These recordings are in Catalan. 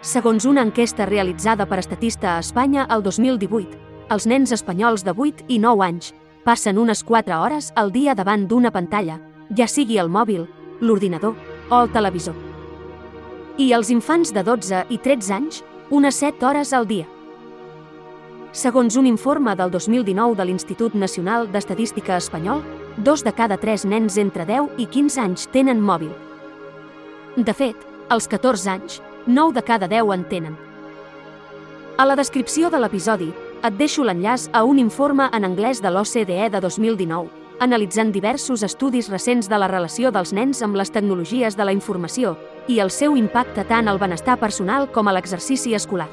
Segons una enquesta realitzada per Estatista a Espanya el 2018, els nens espanyols de 8 i 9 anys passen unes 4 hores al dia davant d'una pantalla, ja sigui el mòbil, l'ordinador o el televisor. I els infants de 12 i 13 anys, unes 7 hores al dia. Segons un informe del 2019 de l'Institut Nacional d'Estadística Espanyol, dos de cada tres nens entre 10 i 15 anys tenen mòbil. De fet, als 14 anys, 9 de cada 10 en tenen. A la descripció de l'episodi, et deixo l'enllaç a un informe en anglès de l'OCDE de 2019, analitzant diversos estudis recents de la relació dels nens amb les tecnologies de la informació i el seu impacte tant al benestar personal com a l'exercici escolar.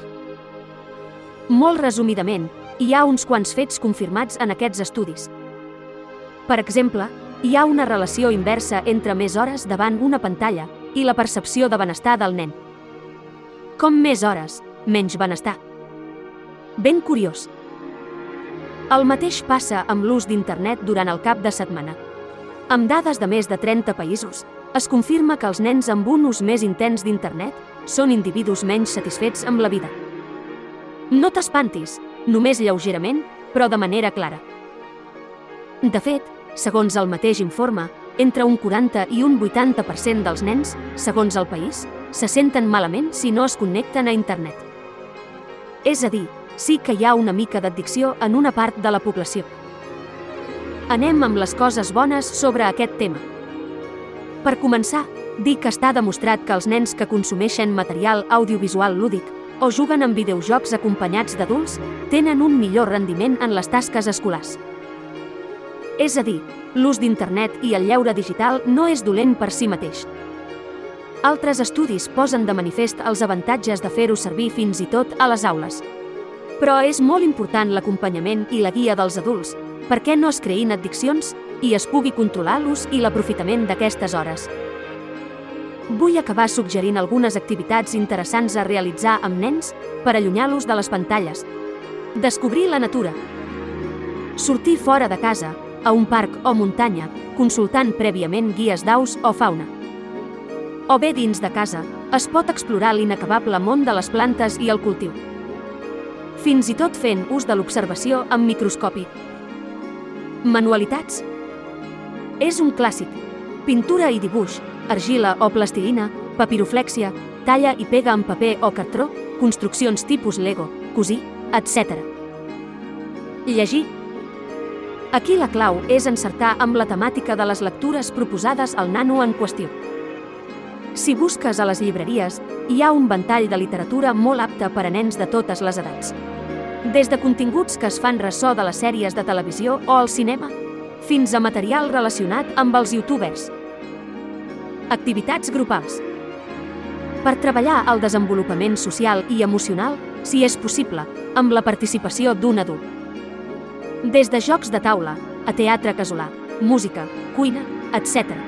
Molt resumidament, hi ha uns quants fets confirmats en aquests estudis. Per exemple, hi ha una relació inversa entre més hores davant una pantalla i la percepció de benestar del nen. Com més hores, menys benestar. Ben curiós. El mateix passa amb l'ús d'internet durant el cap de setmana. Amb dades de més de 30 països, es confirma que els nens amb un ús més intens d'internet són individus menys satisfets amb la vida. No t'espantis, només lleugerament, però de manera clara. De fet, segons el mateix informe, entre un 40 i un 80% dels nens, segons el país, se senten malament si no es connecten a internet. És a dir, sí que hi ha una mica d'addicció en una part de la població. Anem amb les coses bones sobre aquest tema. Per començar, dir que està demostrat que els nens que consumeixen material audiovisual lúdic o juguen amb videojocs acompanyats d'adults tenen un millor rendiment en les tasques escolars. És a dir, l'ús d'internet i el lleure digital no és dolent per si mateix. Altres estudis posen de manifest els avantatges de fer-ho servir fins i tot a les aules. Però és molt important l'acompanyament i la guia dels adults, perquè no es creïn addiccions i es pugui controlar l'ús i l'aprofitament d'aquestes hores. Vull acabar suggerint algunes activitats interessants a realitzar amb nens per allunyar-los de les pantalles. Descobrir la natura. Sortir fora de casa, a un parc o muntanya, consultant prèviament guies d'aus o fauna. O bé dins de casa, es pot explorar l'inacabable món de les plantes i el cultiu. Fins i tot fent ús de l'observació amb microscopi. Manualitats. És un clàssic. Pintura i dibuix, argila o plastilina, papiroflèxia, talla i pega amb paper o cartró, construccions tipus Lego, cosir, etc. Llegir. Aquí la clau és encertar amb la temàtica de les lectures proposades al nano en qüestió. Si busques a les llibreries, hi ha un ventall de literatura molt apte per a nens de totes les edats. Des de continguts que es fan ressò de les sèries de televisió o al cinema, fins a material relacionat amb els youtubers, Activitats grupals. Per treballar el desenvolupament social i emocional, si és possible, amb la participació d'un adult. Des de jocs de taula, a teatre casolà, música, cuina, etc.